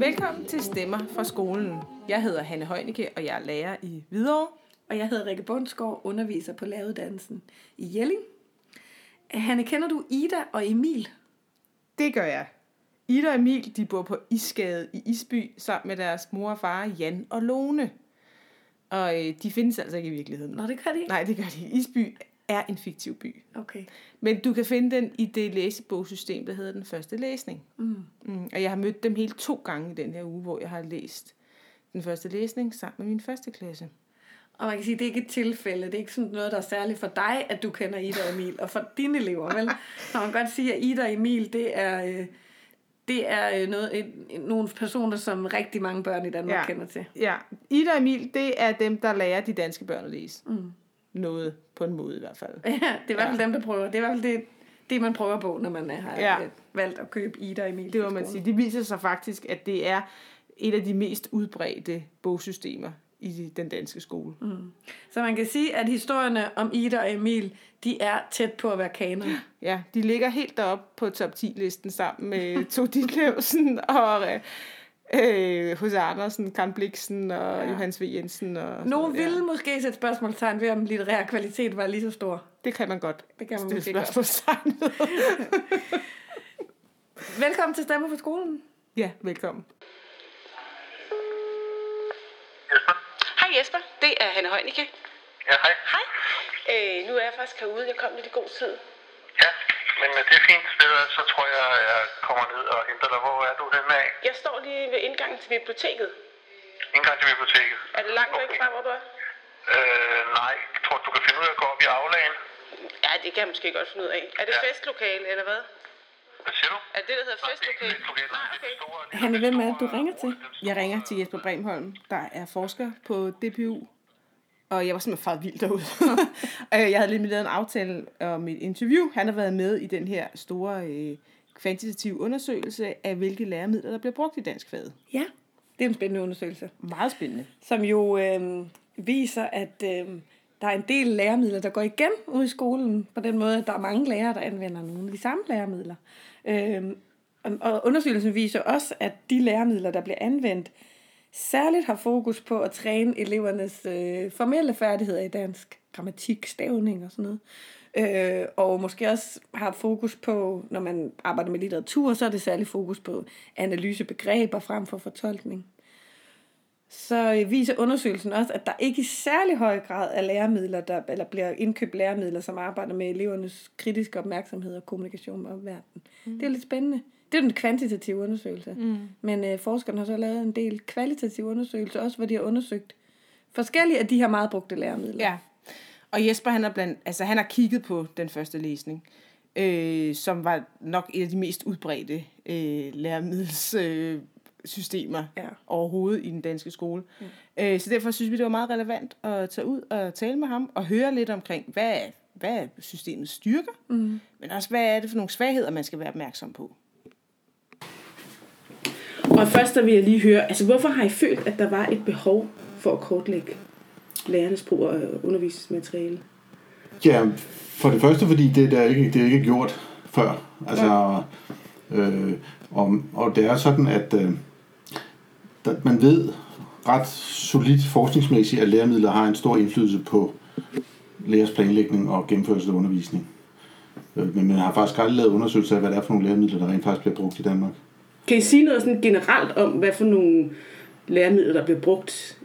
Velkommen til Stemmer fra skolen. Jeg hedder Hanne Højnike, og jeg er lærer i Hvidovre. Og jeg hedder Rikke Bundsgaard, underviser på læreruddannelsen i Jelling. Hanne, kender du Ida og Emil? Det gør jeg. Ida og Emil de bor på Isgade i Isby sammen med deres mor og far Jan og Lone. Og øh, de findes altså ikke i virkeligheden. Nå, det gør de ikke. Nej, det gør de. Isby er en fiktiv by. Okay. Men du kan finde den i det læsebogsystem, der hedder Den Første Læsning. Mm. Mm, og jeg har mødt dem helt to gange i den her uge, hvor jeg har læst Den Første Læsning sammen med min første klasse. Og man kan sige, det er ikke et tilfælde. Det er ikke sådan noget, der er særligt for dig, at du kender Ida og Emil. Og for dine elever, vel? Så man kan godt sige, at Ida og Emil, det er, øh, det er øh, noget, et, nogle personer, som rigtig mange børn i Danmark ja. kender til. Ja, Ida og Emil, det er dem, der lærer de danske børn at læse. Mm. Noget, på en måde i hvert fald. Ja, det er i hvert fald dem, der prøver. Det er i hvert fald det, det man prøver på, når man har Ja. ja. valgt at købe Ida og Emil. Det må man sige. Det viser sig faktisk, at det er et af de mest udbredte bogsystemer i den danske skole. Mm. Så man kan sige, at historierne om Ida og Emil, de er tæt på at være kanon. Ja, de ligger helt deroppe på top 10-listen sammen med Tove Ditlevsen og øh, H.C. Andersen, Karen Bliksen og ja. Johannes V. Jensen. Og sådan Nogle noget, ja. ville måske sætte spørgsmålstegn ved, om litterær kvalitet var lige så stor. Det kan man godt Det kan man stille spørgsmålstegn. Velkommen til Stemmer på skolen. Ja, velkommen. Jesper? Hej Jesper, det er Hanne Højnike. Ja, hej. Hej. Øh, nu er jeg faktisk herude. Jeg kom lidt i god tid. Men øh, det er fint. Ved du hvad, Så tror jeg, jeg kommer ned og henter dig. Hvor er du henne af? Jeg står lige ved indgangen til biblioteket. Indgang til biblioteket. Er det langt væk fra, hvor du er? Øh, nej. Jeg tror, du kan finde ud af at gå op i aflagen. Ja, det kan jeg måske godt finde ud af. Er det Ja. festlokale, eller hvad? Hvad siger du? Er det der hedder Nej, det er ikke festlokale? Nej, Det er okay. Hanne, hvem er det, du ringer til? Jeg ringer til Jesper Bremholm, der er forsker på DPU. Og jeg var simpelthen faret vildt derude. Og jeg havde lige lavet en aftale om et interview. Han har været med i den her store øh, kvantitative undersøgelse af, hvilke læremidler, der bliver brugt i dansk faget. Ja, det er en spændende undersøgelse, Meget spændende. som jo øh, viser, at øh, der er en del læremidler, der går igen ud i skolen, på den måde, at der er mange lærere, der anvender nogle af de samme læremidler. Øh, og- undersøgelsen viser også, at de læremidler, der bliver anvendt, særligt har fokus på at træne elevernes øh, formelle færdigheder i dansk, grammatik, stavning og sådan noget. Øh, og måske også har fokus på, når man arbejder med litteratur, så er det særligt fokus på analysebegreber frem for fortolkning. Så øh, viser undersøgelsen også, at der ikke i særlig høj grad er læremidler, der, eller bliver indkøbt læremidler, som arbejder med elevernes kritiske opmærksomhed og kommunikation med omverdenen. Mm. Det er lidt spændende. Det er den kvantitative undersøgelse. Mm. Men øh, forskerne har så lavet en del kvalitative undersøgelser, også hvor de har undersøgt forskellige af de her meget brugte læremidler. Ja. Og Jesper, han har, blandt, altså, han har kigget på den første læsning, øh, som var nok et af de mest udbredte øh, læremiddelssystemer øh, Ja. overhovedet i den danske skole. Ja. Øh, så derfor synes vi, det var meget relevant at tage ud og tale med ham og høre lidt omkring, hvad, hvad er systemets styrker, mm. men også hvad er det for nogle svagheder, man skal være opmærksom på. Og først der vil jeg lige høre, altså hvorfor har I følt, at der var et behov for at kortlægge lærernes brug af undervisningsmateriale? Ja, for det første, fordi det, der ikke, det er ikke gjort før. Altså, øh, og, og det er sådan, at øh, man ved ret solidt forskningsmæssigt, at læremidler har en stor indflydelse på lærers planlægning og gennemførelse af undervisning. Øh, Men man har faktisk aldrig lavet undersøgelser af, hvad det er for nogle læremidler, der rent faktisk bliver brugt i Danmark. Kan I sige noget sådan generelt om, hvad for nogle læremidler, der bliver brugt?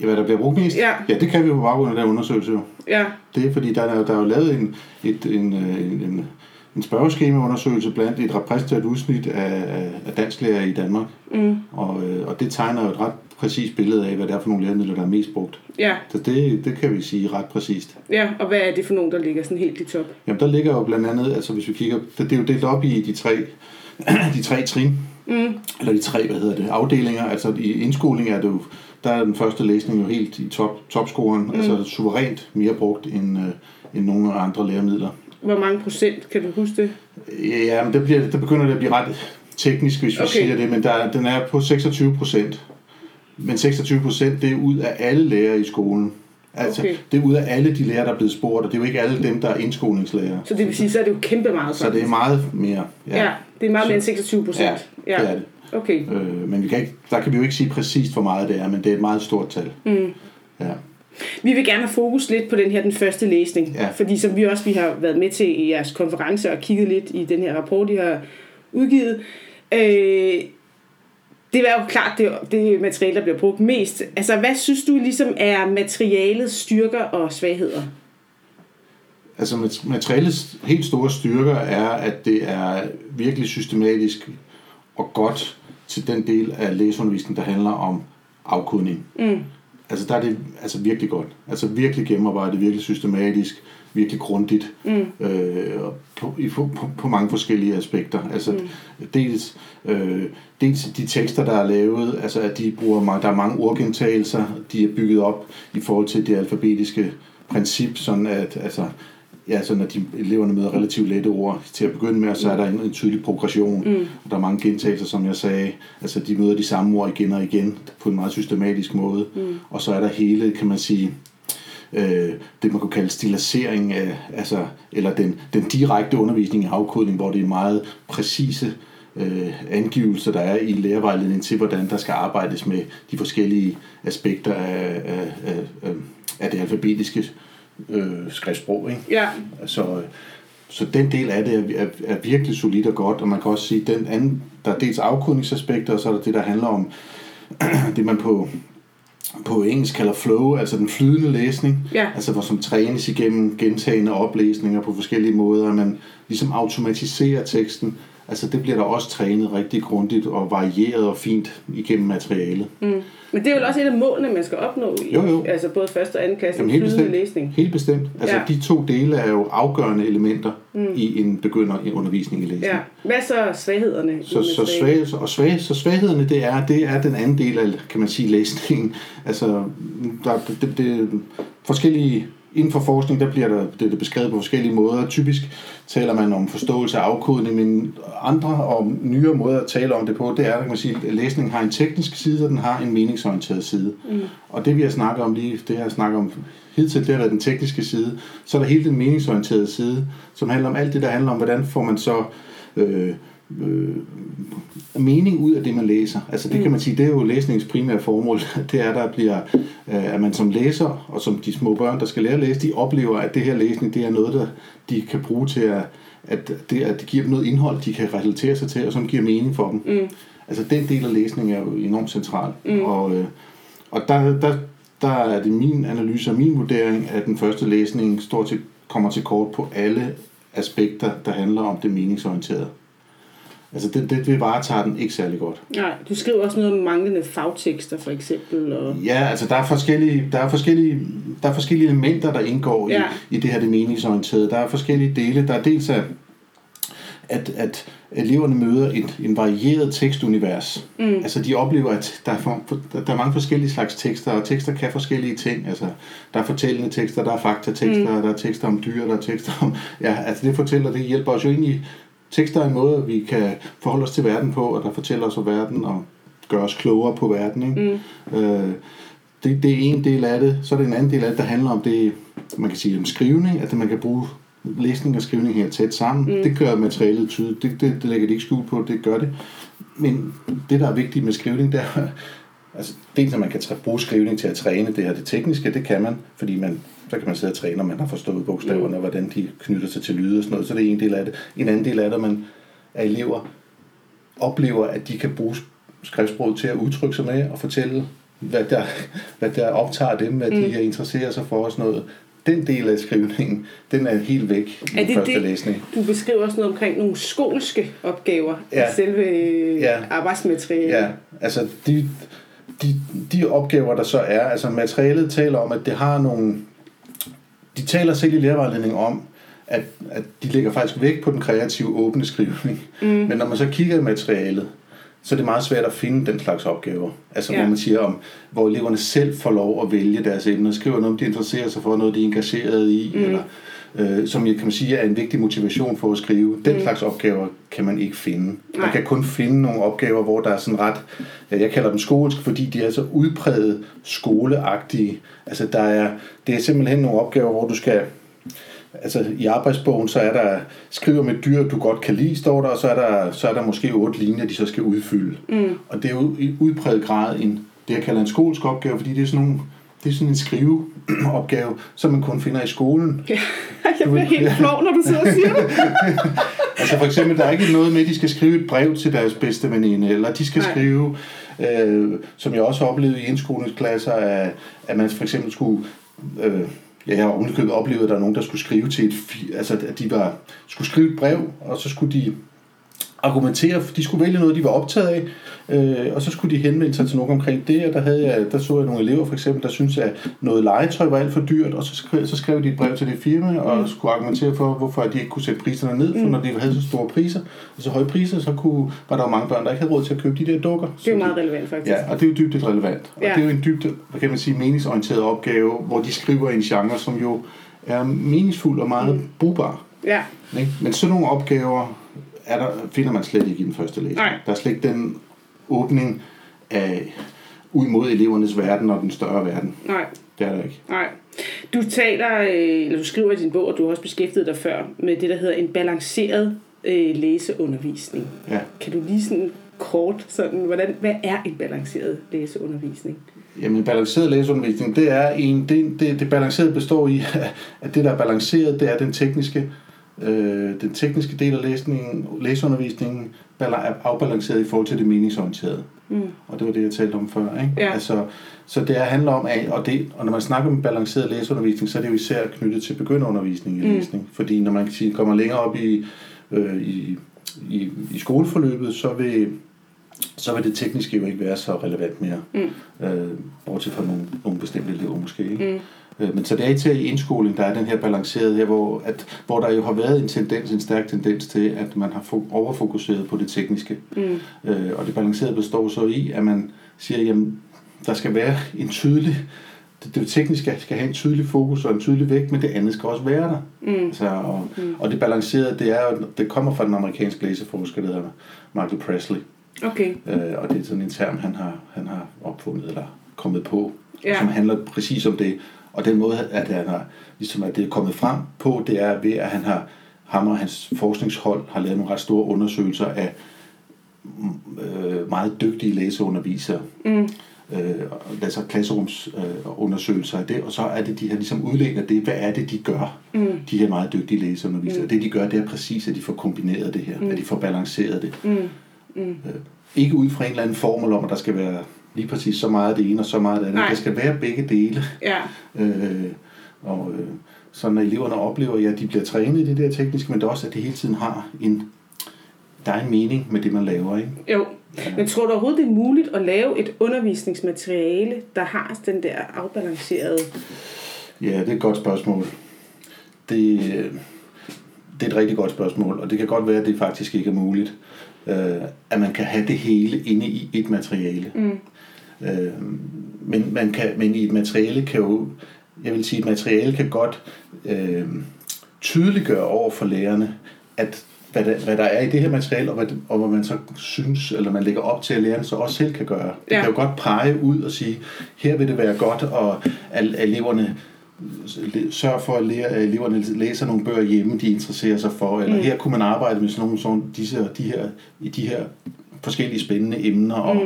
Ja, hvad der bliver brugt mest? Ja. ja det kan vi jo på baggrund af den undersøgelse jo. Ja, Det er fordi, der er, der er jo lavet en, et, en, øh, en, en, en spørgeskemaundersøgelse blandt et repræsentativt udsnit af, af, af dansklærer i Danmark. Mm. Og, øh, og det tegner jo et ret præcist billede af, hvad det er for nogle læremidler, der er mest brugt. ja, Så det, det kan vi sige ret præcist. ja. Og hvad er det for nogle, der ligger sådan helt i top? Jamen der ligger jo blandt andet, altså hvis vi kigger, det, det er jo delt op i de tre, de tre trin, mm. eller de tre, hvad hedder det, afdelinger. Altså i indskoling er det jo, der er den første læsning jo helt i top, topscoren, mm. altså suverænt mere brugt end, øh, end nogle andre læremidler. Hvor mange procent, kan du huske det? Ja, men det, bliver, det begynder det at blive ret teknisk, hvis vi Okay. siger det, men der, er- den er på 26 procent. Men 26 procent, det er ud af alle lærere i skolen. Altså, Okay. det er ud af alle de lærere, der er blevet spurgt, og det er jo ikke alle dem, der er indskolingslærere. Så det vil sige, så er det jo kæmpe meget Så det er meget mere. Ja, det er meget mere end 26 procent. Ja, det er det. Okay. Øh, men vi kan ikke, der kan vi jo ikke sige præcist, hvor meget det er, men det er et meget stort tal. Mm. Ja. Vi vil gerne have fokus lidt på den her, den første læsning. Ja. Fordi som vi også vi har været med til i jeres konference og kigget lidt i den her rapport, I har udgivet. Øh, det er jo klart det, det materiale, der bliver brugt mest. Altså, hvad synes du ligesom er materialets styrker og svagheder? Altså mat- materialets helt store styrker er, at det er virkelig systematisk og godt til den del af læseundervisningen, der handler om afkodning. Mm. Altså der er det altså virkelig godt. Altså virkelig gennemarbejdet, virkelig systematisk, virkelig grundigt. Mm. Øh, og på, i, på, på, på mange forskellige aspekter. Altså mm. dels, øh, dels de tekster, der er lavet, altså at de bruger der er mange ordgentagelser, de er bygget op i forhold til det alfabetiske princip, sådan at altså, ja, så når de eleverne møder relativt lette ord til at begynde med, så er der en, en tydelig progression. Mm. Og der er mange gentagelser, som jeg sagde. Altså, de møder de samme ord igen og igen på en meget systematisk måde. Mm. Og så er der hele, kan man sige, øh, det man kunne kalde stilisering af, altså, eller den, den direkte undervisning i afkodning, hvor det er meget præcise øh, angivelser, der er i lærervejledningen til, hvordan der skal arbejdes med de forskellige aspekter af, af, af, af, af det alfabetiske øh, skriftsprog. Ikke? Ja. Så, øh, så den del af det er, er, er virkelig solid og godt, og man kan også sige, den anden, der er dels afkodningsaspekter, og så er der det, der handler om det, man på, på engelsk kalder flow, altså den flydende læsning, Ja. altså hvor som trænes igennem gentagende oplæsninger på forskellige måder, at man ligesom automatiserer teksten, altså det bliver der også trænet rigtig grundigt og varieret og fint igennem materialet. Mm. Men det er vel også et af målene, man skal opnå i Jo, jo. altså både første og anden klasse, Jamen, helt bestemt. læsning. Helt bestemt. Altså Ja. de to dele er jo afgørende elementer mm. i en begynder i undervisning i læsning. Ja. Hvad så svaghederne? Så, så, svag, og svag, så svaghederne, det er, det er den anden del af, kan man sige, læsningen. Altså, der, det, det, forskellige, inden for forskning, der bliver der, det, er det beskrevet på forskellige måder. Typisk taler man om forståelse af afkodning, men andre og nyere måder at tale om det på, det er, kan man sige, at læsningen har en teknisk side, og den har en meningsorienteret side. Mm. Og det vi har snakket om lige, det jeg har snakket om hidtil, det har været den tekniske side. Så er der hele den meningsorienterede side, som handler om alt det, der handler om, hvordan får man så øh, øh, mening ud af det, man læser. Altså det kan man sige, det er jo læsningens primære formål. Det er, der bliver, øh, at man som læser, og som de små børn, der skal lære at læse, de oplever, at det her læsning, det er noget, der de kan bruge til at, at det, at det giver dem noget indhold, de kan relatere sig til, og som giver mening for dem. Mm. Altså den del af læsning er jo enormt central. Mm. Og, øh, og der, der, der er det min analyse og min vurdering, at den første læsning stort set kommer til kort på alle aspekter, der handler om det meningsorienterede. Altså det, det, det varetager den ikke særlig godt. Nej, du skriver også noget om manglende fagtekster, for eksempel. Og... Ja, altså der er forskellige, der er forskellige, der er forskellige elementer, der indgår Ja. i, i det her det meningsorienterede. Der er forskellige dele. Der er dels af, at, at eleverne møder et en varieret tekstunivers. Mm. Altså de oplever, at der er, for, der er mange forskellige slags tekster, og tekster kan forskellige ting. Altså der er fortællende tekster, der er faktatekster, mm. der er tekster om dyr, der er tekster om... Ja, altså det fortæller, det hjælper os jo ind i tekster er en måde, vi kan forholde os til verden på, og der fortæller os om verden og gør os klogere på verden. Ikke? Mm. Øh, det, det er en del af det. Så er det en anden del af det, der handler om det, man kan sige om skrivning, at man kan bruge læsning og skrivning her tæt sammen. Mm. Det gør materialet tydeligt. Det, det, det lægger det ikke skjul på, det gør det. Men det, der er vigtigt med skrivning, det er, altså dels at man kan bruge skrivning til at træne det her, det tekniske, det kan man, fordi man, så kan man sidde og træne, og man har forstået bogstaverne, og hvordan de knytter sig til lyde og sådan noget, så det er en del af det. En anden del af det, at man er elever, oplever, at de kan bruge skriftsproget til at udtrykke sig med og fortælle, hvad der, hvad der optager dem, hvad de mm. interesserer sig for og sådan noget. Den del af skrivningen, den er helt væk i Er det første det? læsning. Du beskriver også noget omkring nogle skolske opgaver Ja. i selve Ja. arbejdsmaterialet. Ja, altså de, de, de opgaver, der så er, altså materialet taler om, at det har nogle, de taler selv i lærervejledning om, at, at de lægger faktisk vægt på den kreative åbne skrivning. Mm. Men når man så kigger i materialet, så er det meget svært at finde den slags opgaver. Altså Ja. hvor man siger om, hvor eleverne selv får lov at vælge deres emner, skriver noget, de interesserer sig for, noget de er engageret i, mm. eller øh, som jeg kan man sige er en vigtig motivation for at skrive. Den mm. slags opgaver kan man ikke finde. Man Nej. kan kun finde nogle opgaver, hvor der er sådan ret, jeg kalder dem skolsk, fordi de er så udpræget skoleagtige. Altså der er, det er simpelthen nogle opgaver, hvor du skal altså i arbejdsbogen, så er der, skriver med dyr, du godt kan lide, står der, og så er der, så er der måske otte linjer, de så skal udfylde. Mm. Og det er jo i udpræget grad en, det jeg kalder en skolsk opgave, fordi det er sådan nogle, det er sådan en skriveopgave, som man kun finder i skolen. Jeg bliver helt flov, når du sidder og siger det. Altså for eksempel, der er ikke noget med, at de skal skrive et brev til deres bedste veninde, eller de skal Nej. Skrive, øh, som jeg også oplevede i indskolingsklasser, at, at man for eksempel skulle... Øh, ja, jeg har ovenikøbet oplevet, at der er nogen, der skulle skrive til et... Altså, at de var, skulle skrive et brev, og så skulle de argumentere, for de skulle vælge noget, de var optaget af, øh, og så skulle de henvende sig til nogen omkring det, og der, havde jeg, der så jeg nogle elever for eksempel, der syntes, at noget legetøj var alt for dyrt, og så skrev, så skrev de et brev til det firma, og skulle argumentere for, hvorfor de ikke kunne sætte priserne ned, for når de havde så store priser, og så høje priser, så kunne, var der jo mange børn, der ikke havde råd til at købe de der dukker. Det er jo meget relevant, faktisk. Ja, og det er jo dybt relevant. Og Ja. det er jo en dybt, hvad kan man sige, meningsorienteret opgave, hvor de skriver en genre, som jo er meningsfuld og meget mm. brugbar. Ja. Ikke? Men sådan nogle opgaver er der, finder man slet ikke i den første læsning. Nej. Der er slet ikke den åbning af, ud mod elevernes verden og den større verden. Nej. Det er der ikke. Nej. Du taler, øh, eller du skriver i din bog, og du har også beskæftiget dig før, med det, der hedder en balanceret øh, læseundervisning. Ja. Kan du lige sådan kort, sådan, hvordan, hvad er en balanceret læseundervisning? Jamen, balanceret læseundervisning, det er en, det, det, det balancerede består i, at det, der er balanceret, det er den tekniske, øh, den tekniske del af læsningen, læseundervisningen, er afbalanceret i forhold til det meningsorienterede. Mm. Og det var det, jeg talte om før. Ikke? Ja. Altså, så det er, handler om, at, og, det, og når man snakker om balanceret læseundervisning, så er det jo især knyttet til begynderundervisning i læsning. Fordi når man kan sige, kommer længere op i, øh, i, i, i skoleforløbet, så vil, så vil det tekniske jo ikke være så relevant mere. Mm. Øh, bortset fra nogle, nogle bestemte elever måske. Ikke? Mm. Øh, men så det er til i indskoling, der er den her balancerede her, hvor, at, hvor der jo har været en tendens, en stærk tendens til, at man har fo- overfokuseret på det tekniske. Mm. Øh, og det balancerede består så i, at man siger, jamen, der skal være en tydelig det, det tekniske skal have en tydelig fokus og en tydelig vægt, men det andet skal også være der. Mm. Altså, og, mm. og det balancerede, det, er, det kommer fra den amerikanske læseforsker, der hedder Michael Presley. Okay. Øh, og det er sådan en term, han har, han har opfundet eller kommet på, ja. som handler præcis om det. Og den måde, at han har, ligesom at det er kommet frem på, det er ved, at han har, ham og hans forskningshold har lavet nogle ret store undersøgelser af øh, meget dygtige læseundervisere. Mm. Øh, altså klasserumsundersøgelser af det, og så er det, de har ligesom udledt af det, hvad er det, de gør, mm. de her meget dygtige læseundervisere. Mm. Det, de gør, det er præcis, at de får kombineret det her, mm. at de får balanceret det. Mm. Øh, ikke ud fra en eller anden formel om, at der skal være lige præcis så meget af det ene og så meget af det andet. Nej. Der skal være begge dele. Ja. Øh, og øh, så når eleverne oplever, ja, at de bliver trænet i det der tekniske, men det også, at det hele tiden har en, der er en mening med det, man laver. Ikke? Jo. Men tror du overhovedet, det er muligt at lave et undervisningsmateriale, der har den der afbalancerede... Ja, det er et godt spørgsmål. Det, det er et rigtig godt spørgsmål, og det kan godt være, at det faktisk ikke er muligt, øh, at man kan have det hele inde i et materiale. Mm. Øh, men, man kan, men i et materiale kan jo, jeg vil sige, et materiale kan godt øh, tydeliggøre over for lærerne, at hvad der, hvad der er i det her materiale, og hvad, og hvad man så synes, eller man lægger op til, at lærerne så også selv kan gøre. Det Ja. kan jo godt pege ud og sige, her vil det være godt, og at eleverne sørger for, at lære- eleverne læser nogle bøger hjemme, de interesserer sig for, eller mm. her kunne man arbejde med sådan nogle sådan, disse, de, her, de her forskellige spændende emner, og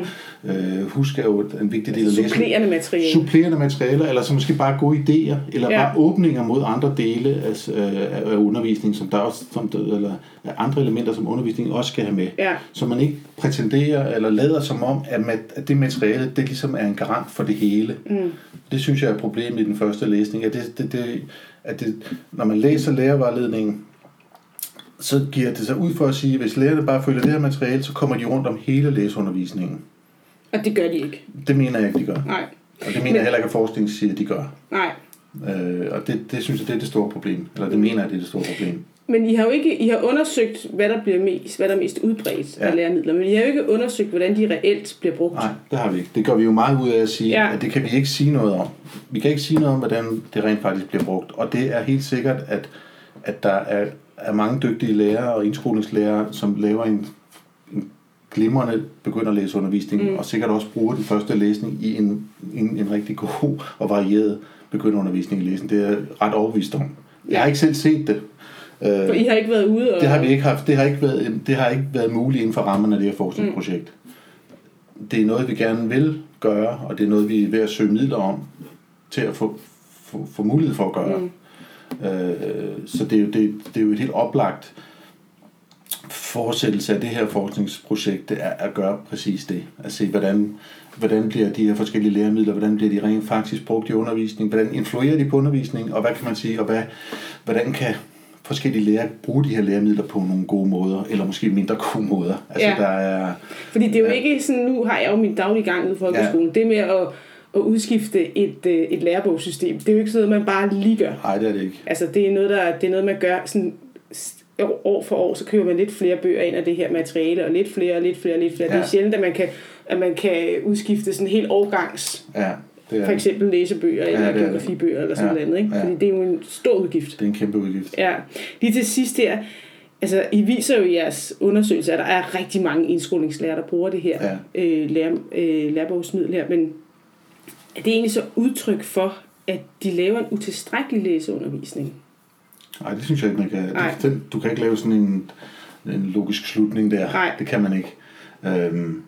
mm. øh, husk er jo en vigtig del af læsningen. Supplerende materiale. Supplerende materialer, eller så måske bare gode idéer, eller Ja. bare åbninger mod andre dele af, af, af undervisningen, som der også, som der, eller andre elementer, som undervisningen også skal have med. Ja. Så man ikke prætenderer eller lader som om, at, mat- at det materiale, det ligesom er en garant for det hele. Mm. Det synes jeg er problemet i den første læsning, at, det, det, det, at det, når man læser lærervejledningen, så giver det sig ud for at sige, at hvis lærerne bare følger det her materiale, så kommer de rundt om hele læseundervisningen. Og det gør de ikke. Det mener jeg ikke, de gør. Nej. Og det mener jeg heller ikke, at forskningen siger, at de gør. Nej. Øh, og det, det synes jeg, det er det store problem. Eller det mener jeg, det er det store problem. Men I har jo ikke I har undersøgt, hvad der bliver mest, hvad der er mest udbredt ja. Af læremidler, men I har jo ikke undersøgt, hvordan de reelt bliver brugt. Nej, det har vi ikke. Det gør vi jo meget ud af at sige, ja. at det kan vi ikke sige noget om. Vi kan ikke sige noget om, hvordan det rent faktisk bliver brugt. Og det er helt sikkert, at, at der er, er mange dygtige lærere og indskolingslærere, som laver en, en glimrende begynder at læse undervisning, mm. og sikkert også bruger den første læsning i en, en, en rigtig god og varieret begynderundervisning i læsning. Det er ret overbevist om. Jeg har ikke selv set det. For I har ikke været ude og... det har vi ikke haft. Det har ikke været, det har ikke været muligt inden for rammerne af det her forskningsprojekt. Mm. Det er noget, vi gerne vil gøre, og det er noget, vi er ved at søge midler om til at få, få, få mulighed for at gøre. Mm. Øh, så det er, jo, det, det er jo et helt oplagt fortsættelse af det her forskningsprojekt, det er at gøre præcis det. At se, hvordan, hvordan bliver de her forskellige læremidler, hvordan bliver de rent faktisk brugt i undervisning, hvordan influerer de på undervisning, og hvad kan man sige, og hvad, hvordan kan forskellige lærere bruge de her læremidler på nogle gode måder, eller måske mindre gode måder. Altså, Ja. der er, Fordi det er jo Ja. ikke sådan, nu har jeg jo min daglige gang i folkeskolen. Ja. Det med at, at udskifte et, øh, et lærebogssystem, det er jo ikke sådan noget, man bare lige gør. nej, det er det ikke. Altså, det er noget, der, det er noget man gør sådan år for år, så køber man lidt flere bøger ind af det her materiale, og lidt flere, og lidt flere, og lidt flere. Ja. Det er sjældent, at man kan, at man kan udskifte sådan helt årgangs, Ja, det er, for eksempel læsebøger, eller Ja, er geografibøger, eller sådan Ja. noget andet. Ikke? Ja. Fordi det er jo en stor udgift. det er en kæmpe udgift. Ja, lige til sidst her, altså I viser jo i jeres undersøgelse, at der er rigtig mange indskolingslærer, der bruger det her Ja. øh, lærer, øh, lærebogsmiddel her, men er det egentlig så udtryk for, at de laver en utilstrækkelig læseundervisning? Nej, det synes jeg ikke, man kan. Den, du kan ikke lave sådan en, en logisk slutning der. Nej. Det kan man ikke. Øhm,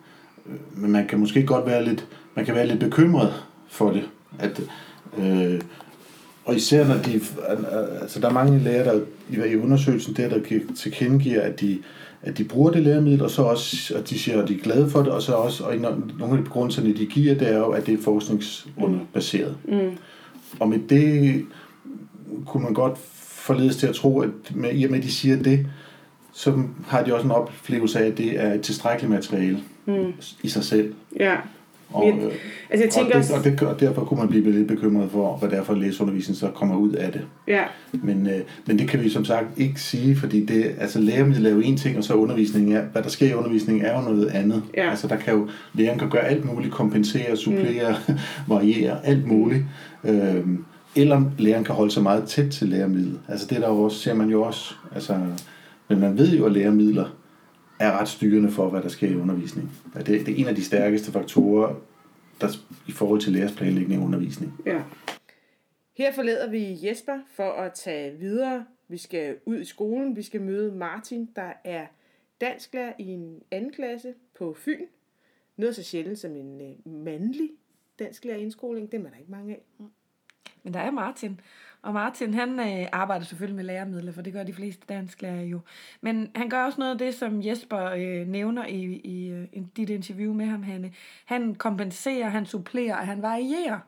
men man kan måske godt være lidt, man kan være lidt bekymret for det. At, øh, og især når de, altså der er mange lærere, der i, i undersøgelsen der, der giver- tilkendegiver, at de, at de bruger det læremiddel, og så også, at de siger, at de er glade for det, og så også, og nogle af de begrundelserne, de giver, det er jo, at det er forskningsbaseret. Mm. Og med det kunne man godt forledes til at tro, at med, i og med, at de siger det, så har de også en oplevelse af, at det er et tilstrækkeligt materiale mm. i sig selv. Ja, Og, Men- øh, altså jeg tænker og, det, og, det, og derfor kunne man blive lidt bekymret for, hvad det er for læseundervisning, så kommer ud af det. ja, Men, øh, men det kan vi som sagt ikke sige, fordi det, altså læremiddel er jo en ting, og så undervisning er, hvad der sker i undervisningen er jo noget andet. Ja. Altså der kan jo, læreren kan gøre alt muligt, kompensere, supplere, mm. variere, alt muligt. Øhm, eller læreren kan holde sig meget tæt til læremidlet. Altså det der jo også, ser man jo også, altså, men man ved jo, at læremidler er ret styrende for, hvad der sker i undervisning. Det, det er en af de stærkeste faktorer der, i forhold til lærers planlægning og undervisning. ja. Her forlader vi Jesper for at tage videre. Vi skal ud i skolen. Vi skal møde Martin, der er dansklærer i en anden klasse på Fyn. Noget så sjældent som en øh, mandlig dansklærer indskoling. Det er der ikke mange af. Men der er Martin. Og Martin, han øh, arbejder selvfølgelig med læremidler, for det gør de fleste dansklærer jo. Men han gør også noget af det, som Jesper øh, nævner i, i øh, dit interview med ham, Hanne. Han kompenserer, han supplerer, han varierer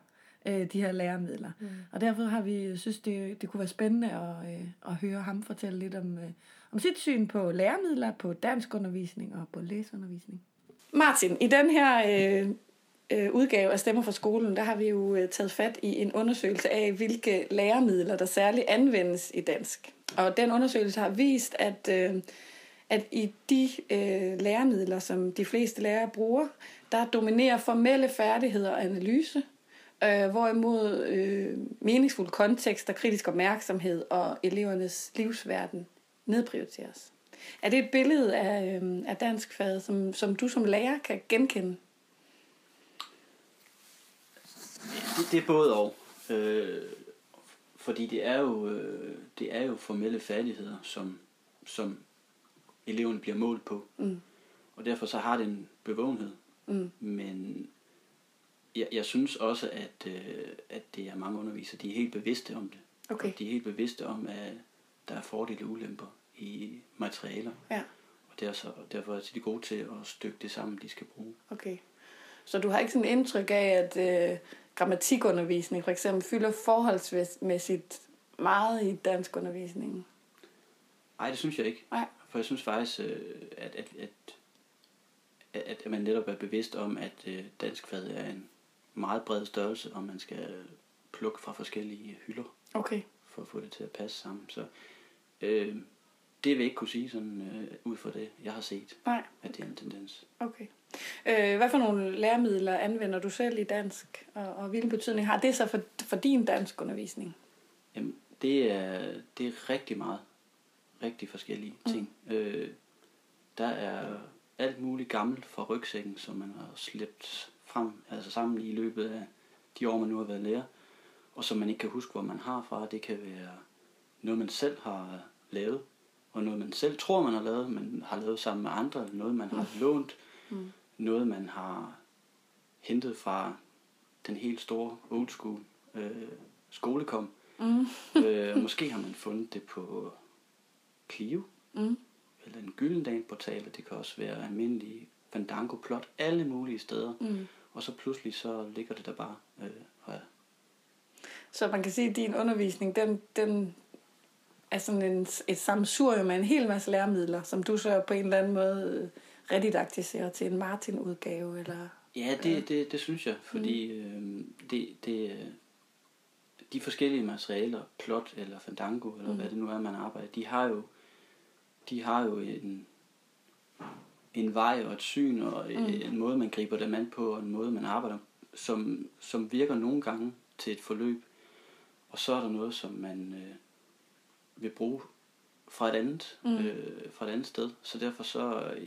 øh, de her læremidler. Mm. Og derfor har vi synes, det, det kunne være spændende at, øh, at høre ham fortælle lidt om, øh, om sit syn på læremidler, på dansk undervisning og på læseundervisning. Martin, i den her øh, øh, udgave af Stemmer fra skolen, der har vi jo øh, taget fat i en undersøgelse af, hvilke læremidler, der særligt anvendes i dansk. Og den undersøgelse har vist, at, øh, at i de øh, læremidler, som de fleste lærere bruger, der dominerer formelle færdigheder og analyse, øh, hvorimod øh, meningsfuld kontekst og kritisk opmærksomhed og elevernes livsverden nedprioriteres. Er det et billede af, øh, af dansk fag, som, som du som lærer kan genkende? Det, det er både og. Øh, fordi det er jo, øh, det er jo formelle færdigheder, som, som eleven bliver målt på. Mm. Og derfor så har det en bevågenhed. Mm. Men jeg, jeg synes også, at, øh, at det er mange undervisere, de er helt bevidste om det. Okay. Og de er helt bevidste om, at der er fordele og ulemper i materialer. Ja, Og er så, derfor er de gode til at stykke det sammen, de skal bruge. okay. Så du har ikke sådan indtryk af, at øh, grammatikundervisning for eksempel fylder forholdsmæssigt meget i dansk undervisning? Nej, det synes jeg ikke. Nej. For jeg synes faktisk, øh, at, at, at, at, at man netop er bevidst om, at øh, danskfaget er en meget bred størrelse, og man skal plukke fra forskellige hylder Okay. for at få det til at passe sammen. Så øh, det vil jeg ikke kunne sige sådan øh, ud fra det, jeg har set, Nej, at det er en tendens. okay. Øh, hvad for nogle læremidler anvender du selv i dansk, og, og hvilken betydning har det så for, for din dansk undervisning? Jamen, det er, det er rigtig meget. Rigtig forskellige ting. Mm. Øh, der er alt muligt gammelt fra rygsækken, som man har slæbt frem, altså sammen i løbet af de år, man nu har været lærer, og som man ikke kan huske, hvor man har fra. Det kan være noget, man selv har lavet, og noget, man selv tror, man har lavet, men har lavet sammen med andre, eller noget, man har lånt, mm. Noget, man har hentet fra den helt store old school øh, skolekom. Mm. øh, måske har man fundet det på Clio, mm. eller en Gyldendal portal, det kan også være almindelige Fandango plot, alle mulige steder. Mm. Og så pludselig så ligger det der bare øh, og Så man kan sige, at din undervisning, den, den er sådan en, et sammensurium med en hel masse læremidler, som du så på en eller anden måde øh, redidaktiserer til en Martin-udgave, eller... Ja, det, det, det synes jeg, fordi mm. øh, det, det, øh, de forskellige materialer, plot eller fandango, eller mm. hvad det nu er, man arbejder, de har jo, de har jo en, en vej og et syn og mm. en måde, man griber dem an på, og en måde, man arbejder, som, som virker nogle gange til et forløb. Og så er der noget, som man øh, vil bruge fra et andet, mm. øh, fra et andet sted. Så derfor så, øh,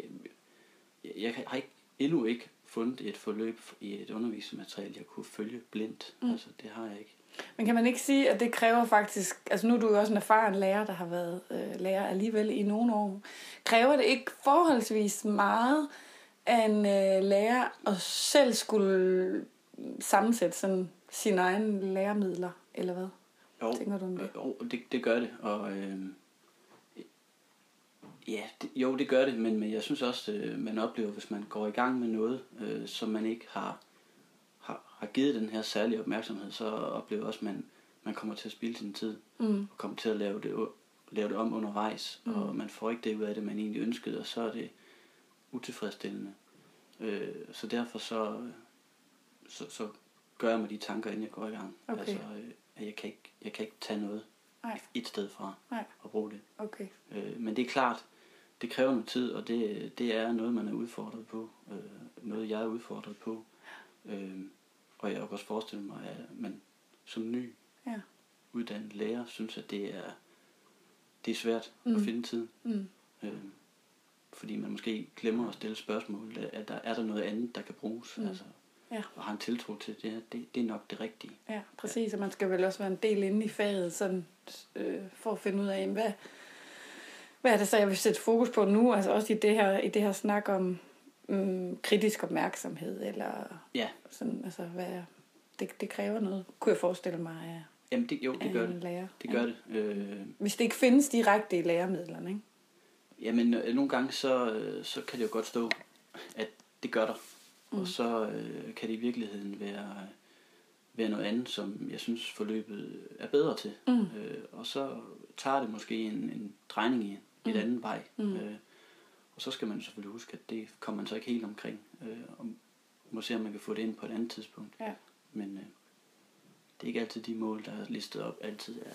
jeg, har ikke, endnu ikke fundet et forløb i et undervisningsmateriale, jeg kunne følge blindt. Mm. Altså, det har jeg ikke. Men kan man ikke sige, at det kræver faktisk, altså nu er du jo også en erfaren lærer, der har været øh, lærer alligevel i nogle år, kræver det ikke forholdsvis meget af en øh, lærer at selv skulle sammensætte sådan sine egne læremidler, eller hvad? Jo, Tænker du om det? Jo, det, det gør det, og øh, ja, det, jo, det gør det, men, men jeg synes også, øh, man oplever, hvis man går i gang med noget, øh, som man ikke har har givet den her særlige opmærksomhed, så oplever også, at man, man kommer til at spille sin tid, mm. og kommer til at lave det, lave det om undervejs, mm. og man får ikke det ud af det, man egentlig ønskede, og så er det utilfredsstillende. Øh, så derfor så, så, så gør jeg mig de tanker, inden jeg går i gang. Okay. Altså, øh, at jeg kan, ikke, jeg kan ikke tage noget Nej. et sted fra Nej. og bruge det. Okay. Øh, men det er klart, det kræver noget tid, og det, det er noget, man er udfordret på. Øh, noget, jeg er udfordret på. Øh, og jeg kan også forestille mig, at man som ny Ja. uddannet lærer synes, at det er, det er svært mm. At finde tid. Mm. Øh, fordi man måske glemmer at stille spørgsmål. Er der, er der noget andet, der kan bruges? Mm. Altså, Ja. Og har en tiltro til, det, her, det, det er nok det rigtige. Ja, præcis. Og man skal vel også være en del inde i faget, sådan, øh, for at finde ud af, hvad, hvad er det så, jeg vil sætte fokus på nu? Altså også i det her, i det her snak om mm, kritisk opmærksomhed, eller Ja, sådan, altså, hvad, det, det kræver noget, kunne jeg forestille mig, af, jamen det, jo, det gør det. lærer. Det gør det. Øh, Hvis det ikke findes direkte i læremidlerne, ikke? Jamen, øh, nogle gange så, øh, så kan det jo godt stå, at det gør der. Mm. Og så øh, kan det i virkeligheden være, være noget andet, som jeg synes forløbet er bedre til. Mm. Øh, og så tager det måske en, en drejning i et Mm. andet vej. Mm. Øh, og så skal man selvfølgelig huske, at det kommer man så ikke helt omkring. Øh, og må se, om man kan få det ind på et andet tidspunkt. Ja. Men øh, det er ikke altid de mål, der er listet op, altid er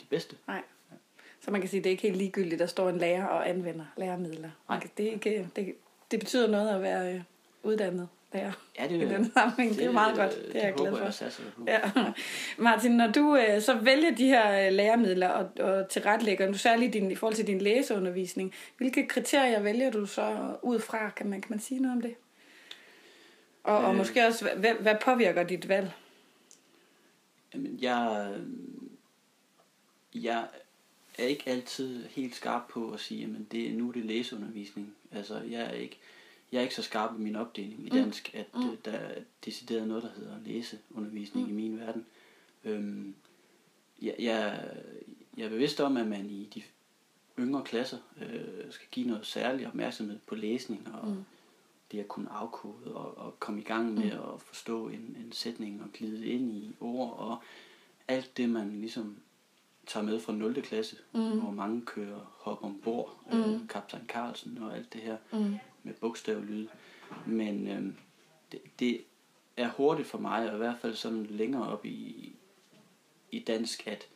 de bedste. Nej. Så man kan sige, at det er ikke helt ligegyldigt, der står en lærer og anvender læremidler. Kan, det, er ikke, det, det betyder noget at være øh, uddannet lærer Ja, det, i den sammenhæng. Det, er jo meget godt. Det, er jeg glad for. jeg satser. Ja. Martin, når du øh, så vælger de her øh, læremidler og, og tilretlægger, nu særligt din, i forhold til din læseundervisning, hvilke kriterier vælger du så ud fra? Kan man, kan man sige noget om det? Og, og Øh. måske også, hvad, hvad påvirker dit valg? Jamen, jeg, jeg er ikke altid helt skarp på at sige, at det, nu er det læseundervisning. Altså, jeg er ikke, jeg er ikke så skarp i min opdeling i Mm. dansk, at mm. der er decideret noget, der hedder læseundervisning mm. i min verden. Øhm, jeg, jeg, jeg er bevidst om, at man i de yngre klasser øh, skal give noget særlig opmærksomhed på læsning og Mm. det at kunne afkode og, og komme i gang med mm. at forstå en, en sætning og glide ind i ord og alt det, man ligesom tager med fra 0. klasse, Mm. hvor mange kører hop ombord, Mm. øh, kaptajn Carlsen og alt det her Mm. Med bogstavlyd. Men øh, det, det er hurtigt for mig, og i hvert fald sådan længere op i, i dansk, at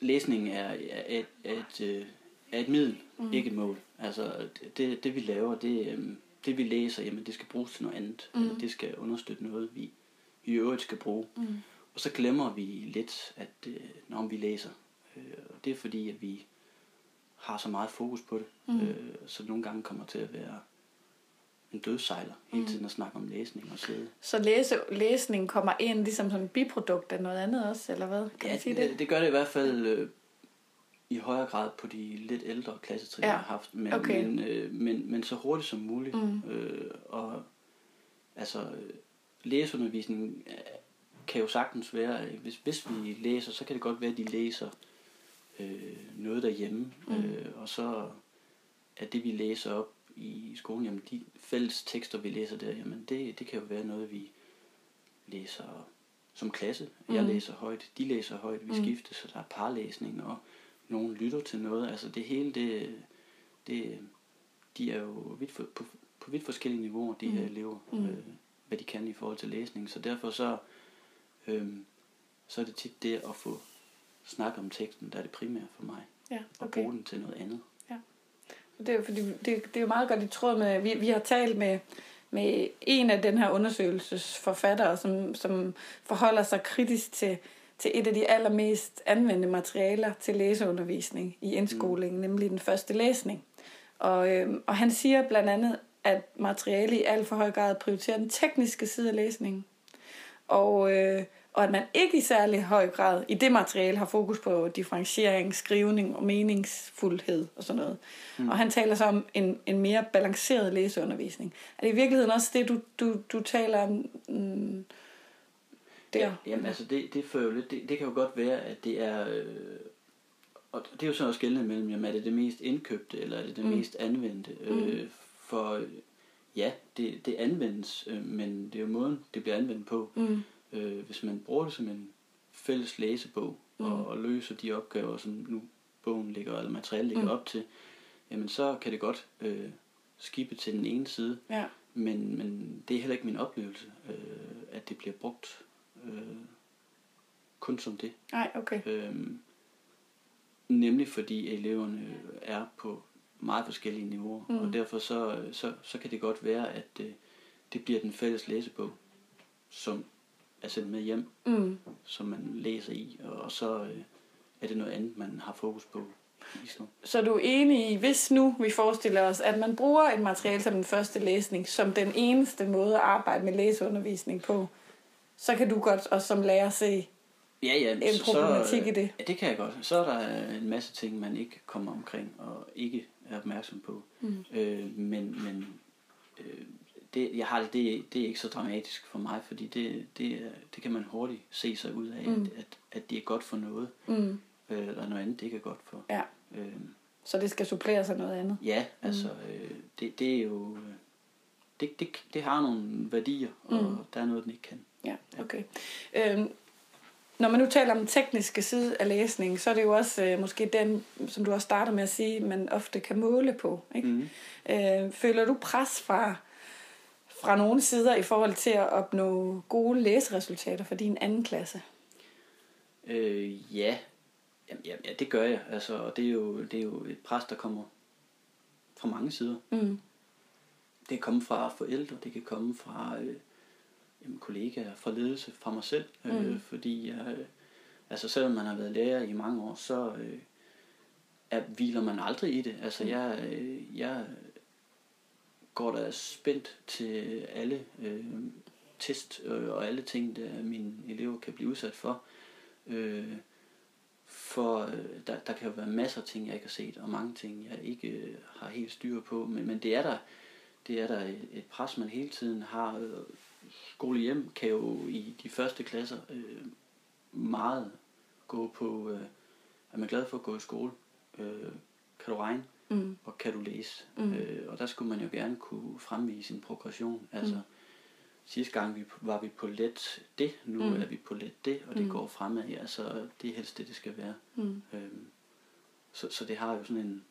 læsning er, er, et, er, et, øh, er et middel, mm. ikke et mål. Altså det, det vi laver, det, øh, det vi læser, jamen det skal bruges til noget andet. Mm. Mm. Det skal understøtte noget, vi i øvrigt skal bruge. Mm. Og så glemmer vi lidt, at øh, når vi læser. Øh, og det er fordi, at vi har så meget fokus på det. Mm. Øh, så nogle gange kommer til at være en dødsejler hele Mm. tiden at snakke om læsning og sidde. Så læse, læsning kommer ind ligesom som biprodukt af noget andet også, eller hvad? Kan Ja, sige det? det, det gør det i hvert fald øh, i højere grad på de lidt ældre klassetrin, Ja, jeg har haft, men, okay. men, øh, men, men så hurtigt som muligt. Mm. Øh, og altså, læseundervisning øh, kan jo sagtens være, øh, hvis, hvis vi læser, så kan det godt være, at de læser øh, noget derhjemme, Mm. øh, og så er det, vi læser op i skolen, jamen de fælles tekster, vi læser der, jamen det, det kan jo være noget, vi læser som klasse. Jeg Mm. læser højt, de læser højt, vi Mm. skifter, så der er parlæsning, og nogen lytter til noget. Altså det hele, det, det de er jo vidt for, på, på vidt forskellige niveauer, de Mm. her elever, Mm. øh, hvad de kan i forhold til læsning. Så derfor så, øh, så er det tit det at få snakket om teksten, der er det primære for mig. Ja, Og okay. bruge den til noget andet. Det er, jo fordi, det, det er jo meget godt i tråd med, vi, vi har talt med, med en af den her undersøgelses forfattere, som, som forholder sig kritisk til, til et af de allermest anvendte materialer til læseundervisning i indskolingen, mm. nemlig den første læsning. Og, øhm, og han siger blandt andet, at materiale i alt for høj grad prioriterer den tekniske side af læsningen. Og, øh, og at man ikke i særlig høj grad i det materiale har fokus på differentiering, skrivning og meningsfuldhed og sådan noget. Mm. Og han taler så om en, en mere balanceret læseundervisning. Er det i virkeligheden også det, du, du, du taler om mm, der? Ja, jamen altså det, det fører jo lidt, det, det kan jo godt være, at det er, øh, og det er jo så også gældende mellem, jamen er det det mest indkøbte, eller er det det Mm. mest anvendte? Mm. Øh, for øh, ja, det, det anvendes, øh, men det er jo måden, det bliver anvendt på. Mm, Øh, hvis man bruger det som en fælles læsebog, Mm. og, og løser de opgaver, som nu bogen ligger, eller materialet ligger Mm. op til, jamen så kan det godt øh, skibe til den ene side, ja. men, men det er heller ikke min oplevelse, øh, at det bliver brugt øh, kun som det. Nej, okay. Øhm, nemlig fordi eleverne er på meget forskellige niveauer, mm. og derfor så, så, så kan det godt være, at øh, det bliver den fælles læsebog, som er sendt med hjem, Mm, som man læser i, og, og så øh, er det noget andet, man har fokus på sådan Så du er enig i, hvis nu vi forestiller os, at man bruger et materiale som den første læsning, som den eneste måde at arbejde med læseundervisning på, så kan du godt også som lærer se, Ja, ja. En problematik i det. Ja, det kan jeg godt. Så er der en masse ting, man ikke kommer omkring og ikke er opmærksom på. Mm. Øh, men men øh, det, jeg har det, det, er- det er ikke så dramatisk for mig, fordi det, det, det kan man hurtigt se sig ud af, Mm. mm. at, at, at det er godt for noget, mm, øh, eller noget andet, det ikke er godt for. ja, Øh, så det skal supplere sig noget andet. ja, altså, øh, det, det er jo... Det, det, det har nogle værdier, og Mm. der er noget, den ikke kan. Ja, okay. Øhm, når man nu taler om den tekniske side af læsningen, så er det jo også øh, måske den, som du også starter med at sige, man ofte kan måle på. Ikke? Mm. Øh, føler du pres fra, fra nogle sider i forhold til at opnå gode læseresultater for din anden klasse? Øh, ja. Jamen, ja, ja, det gør jeg. Altså, og det er, jo, det er jo et pres, der kommer fra mange sider. Mm. Det kan komme fra forældre, det kan komme fra øh, jamen, kollegaer, fra ledelse, fra mig selv. Øh, Mm. fordi jeg, øh, altså, selvom man har været lærer i mange år, så øh, er, hviler man aldrig i det. Altså, jeg, øh, jeg går der spændt til alle øh, test øh, og alle ting, der mine elever kan blive udsat for. Øh, for øh, der, der kan jo være masser af ting, jeg ikke har set, og mange ting, jeg ikke øh, har helt styr på. Men, men det er der, det er der et, et pres, man hele tiden har. Øh, skole hjem kan jo i de første klasser øh, meget gå på, øh, er man glad for at gå i skole? Øh, kan du regne? Mm. og kan du læse? Mm. Mm. Øh, og der skulle man jo gerne kunne fremvise sin progression. Altså, Mm. sidste gang vi, var vi på let det, nu Mm. mm. er vi på let det, og det Mm. mm. går fremad. Altså, det er helst det, det skal være. Mm. Øhm, så, så det har jo sådan en...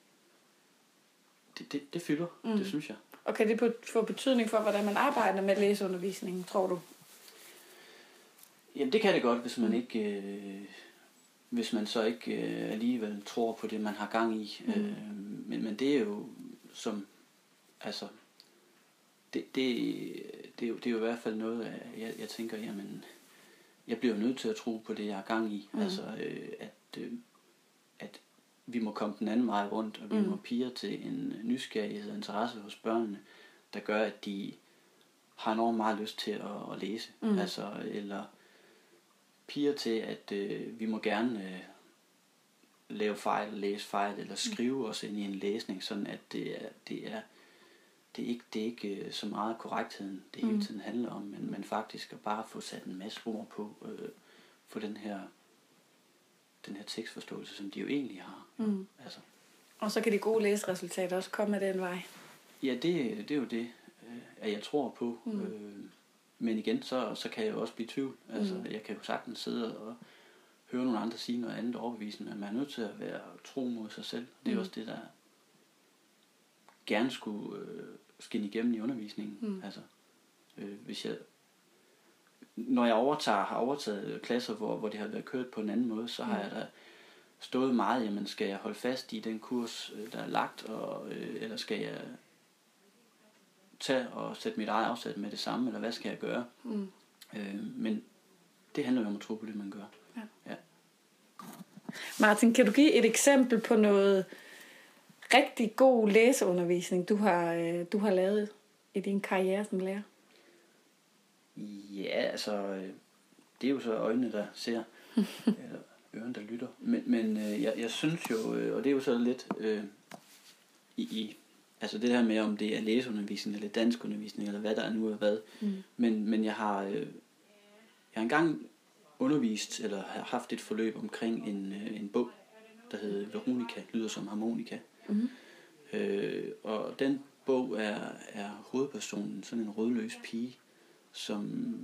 Det, det, det fylder, Mm. mm. det synes jeg. Og kan det få betydning for, hvordan man arbejder med læseundervisningen, tror du? Jamen det kan det godt, hvis man ikke... Øh, hvis man så ikke øh, alligevel tror på det, man har gang i. Mm. Øh, men, men det er jo som... Altså... Det, det, det, er jo, det er jo i hvert fald noget, af, jeg, jeg tænker, jamen... Jeg bliver nødt til at tro på det, jeg har gang i. Mm. Altså, øh, at, øh, at vi må komme den anden vej rundt, og vi mm. må pige til en nysgerrighed og interesse hos børnene, der gør, at de har enormt meget lyst til at, at læse. Mm. Altså, eller piger til, at øh, vi må gerne øh, lave fejl, læse fejl, eller skrive os ind i en læsning, sådan at det er, det er, det er ikke, det er ikke øh, så meget korrektheden, det hele tiden handler om, men, men faktisk at bare få sat en masse ord på, øh, for den her, den her tekstforståelse, som de jo egentlig har. Mm. Altså, Og så kan de gode læseresultater også komme af den vej. Ja, det, det er jo det, øh, at jeg tror på. Mm. Øh, men igen, så, så kan jeg jo også blive i tvivl. Altså, mm. Jeg kan jo sagtens sidde og høre nogle andre sige noget andet overbevisende, men man er nødt til at være tro mod sig selv. Det er mm. også det, der gerne skulle øh, skinne igennem i undervisningen. Mm. Altså, øh, hvis jeg, når jeg overtager, har overtaget klasser, hvor, hvor det har været kørt på en anden måde, så har jeg da stået meget, jamen skal jeg holde fast i den kurs, øh, der er lagt, og, øh, eller skal jeg tage og sætte mit eget afsæt med det samme, eller hvad skal jeg gøre? Mm. Øh, men det handler jo om at tro på det, man gør. Ja. ja. Martin, kan du give et eksempel på noget rigtig god læseundervisning, du har, øh, du har lavet i din karriere som lærer? Ja, altså, øh, det er jo så øjnene, der ser, eller ørerne, der lytter. Men, men øh, jeg, jeg synes jo, øh, og det er jo så lidt øh, i, i, altså det her med, om det er læseundervisning, eller danskundervisning, eller hvad der nu er hvad. Mm. Men, men jeg har, øh, jeg har engang undervist, eller har haft et forløb omkring en, øh, en bog, der hedder Veronica, lyder som harmonika. Mm. Øh, og den bog er, er hovedpersonen, sådan en rødløs pige, som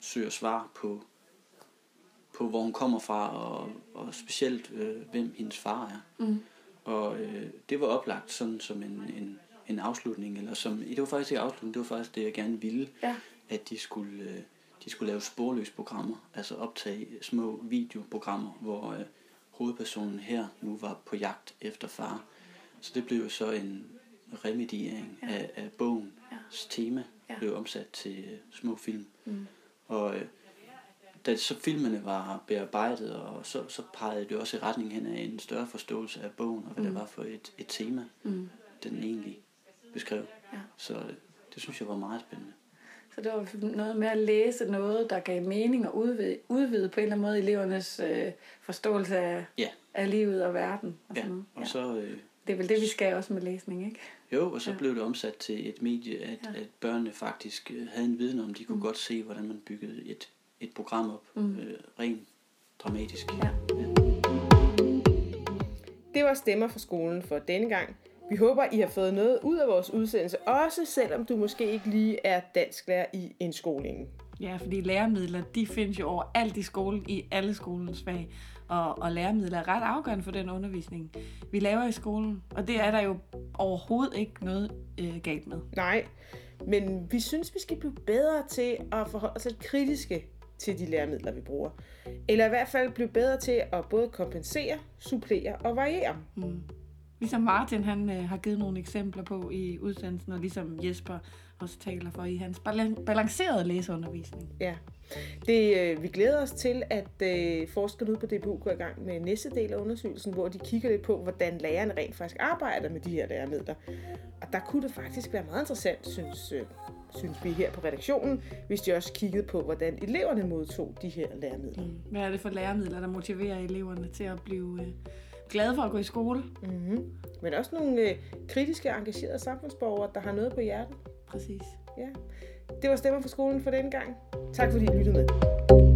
søger svar på, på hvor hun kommer fra, og, og specielt øh, hvem hendes far er. Mm. Og øh, det var oplagt sådan som en, en, en afslutning, eller som, det var faktisk ikke afslutning, det var faktisk det, jeg gerne ville, Ja. at de skulle, øh, de skulle lave sporløse programmer, altså optage små videoprogrammer, hvor øh, hovedpersonen her nu var på jagt efter far. Så det blev jo så en remediering ja. af, af bogens ja. tema, Ja. ja. blev omsat til øh, små film. Mm. Og øh, da så filmene var bearbejdet, og så, så pegede det også i retning hen af en større forståelse af bogen, og hvad mm. det var for et, et tema, mm. den egentlig beskrev. Ja. Så øh, det synes jeg var meget spændende. Så det var noget med at læse noget, der gav mening og udvide, udvide på en eller anden måde elevernes øh, forståelse af, Ja, af livet og verden. Og ja. sådan noget. og så... Øh, Det er vel det, vi skal også med læsning, ikke? Jo, og så Ja. ja. blev det omsat til et medie, at, ja. at børnene faktisk øh, havde en viden om, de kunne mm. godt se, hvordan man byggede et, et program op, mm. øh, rent dramatisk. Ja. Det var stemmer fra skolen for denne gang. Vi håber, I har fået noget ud af vores udsendelse, også selvom du måske ikke lige er dansklærer i indskolingen. Ja, fordi læremidler, de findes jo overalt i skolen, i alle skolens fag. Og, og læremidler er ret afgørende for den undervisning, vi laver i skolen. Og det er der jo overhovedet ikke noget øh, galt med. Nej, men vi synes, vi skal blive bedre til at forholde os lidt kritiske til de læremidler, vi bruger. Eller i hvert fald blive bedre til at både kompensere, supplere og variere. Ligesom Martin han øh, har givet nogle eksempler på i udsendelsen, og ligesom Jesper også taler for i hans balan- balancerede læseundervisning. Ja. Det, øh, vi glæder os til, at øh, forskerne ude på DBU går i gang med næste del af undersøgelsen, hvor de kigger lidt på, hvordan lærerne rent faktisk arbejder med de her læremidler. Og der kunne det faktisk være meget interessant, synes, øh, synes vi her på redaktionen, hvis de også kiggede på, hvordan eleverne modtog de her læremidler. Mm. Hvad er det for læremidler, der motiverer eleverne til at blive øh, glade for at gå i skole? Mm-hmm. Men også nogle øh, kritiske, engagerede samfundsborgere, der har noget på hjertet. Præcis. Ja. Det var stemmer for skolen for denne gang. Tak fordi I lyttede med.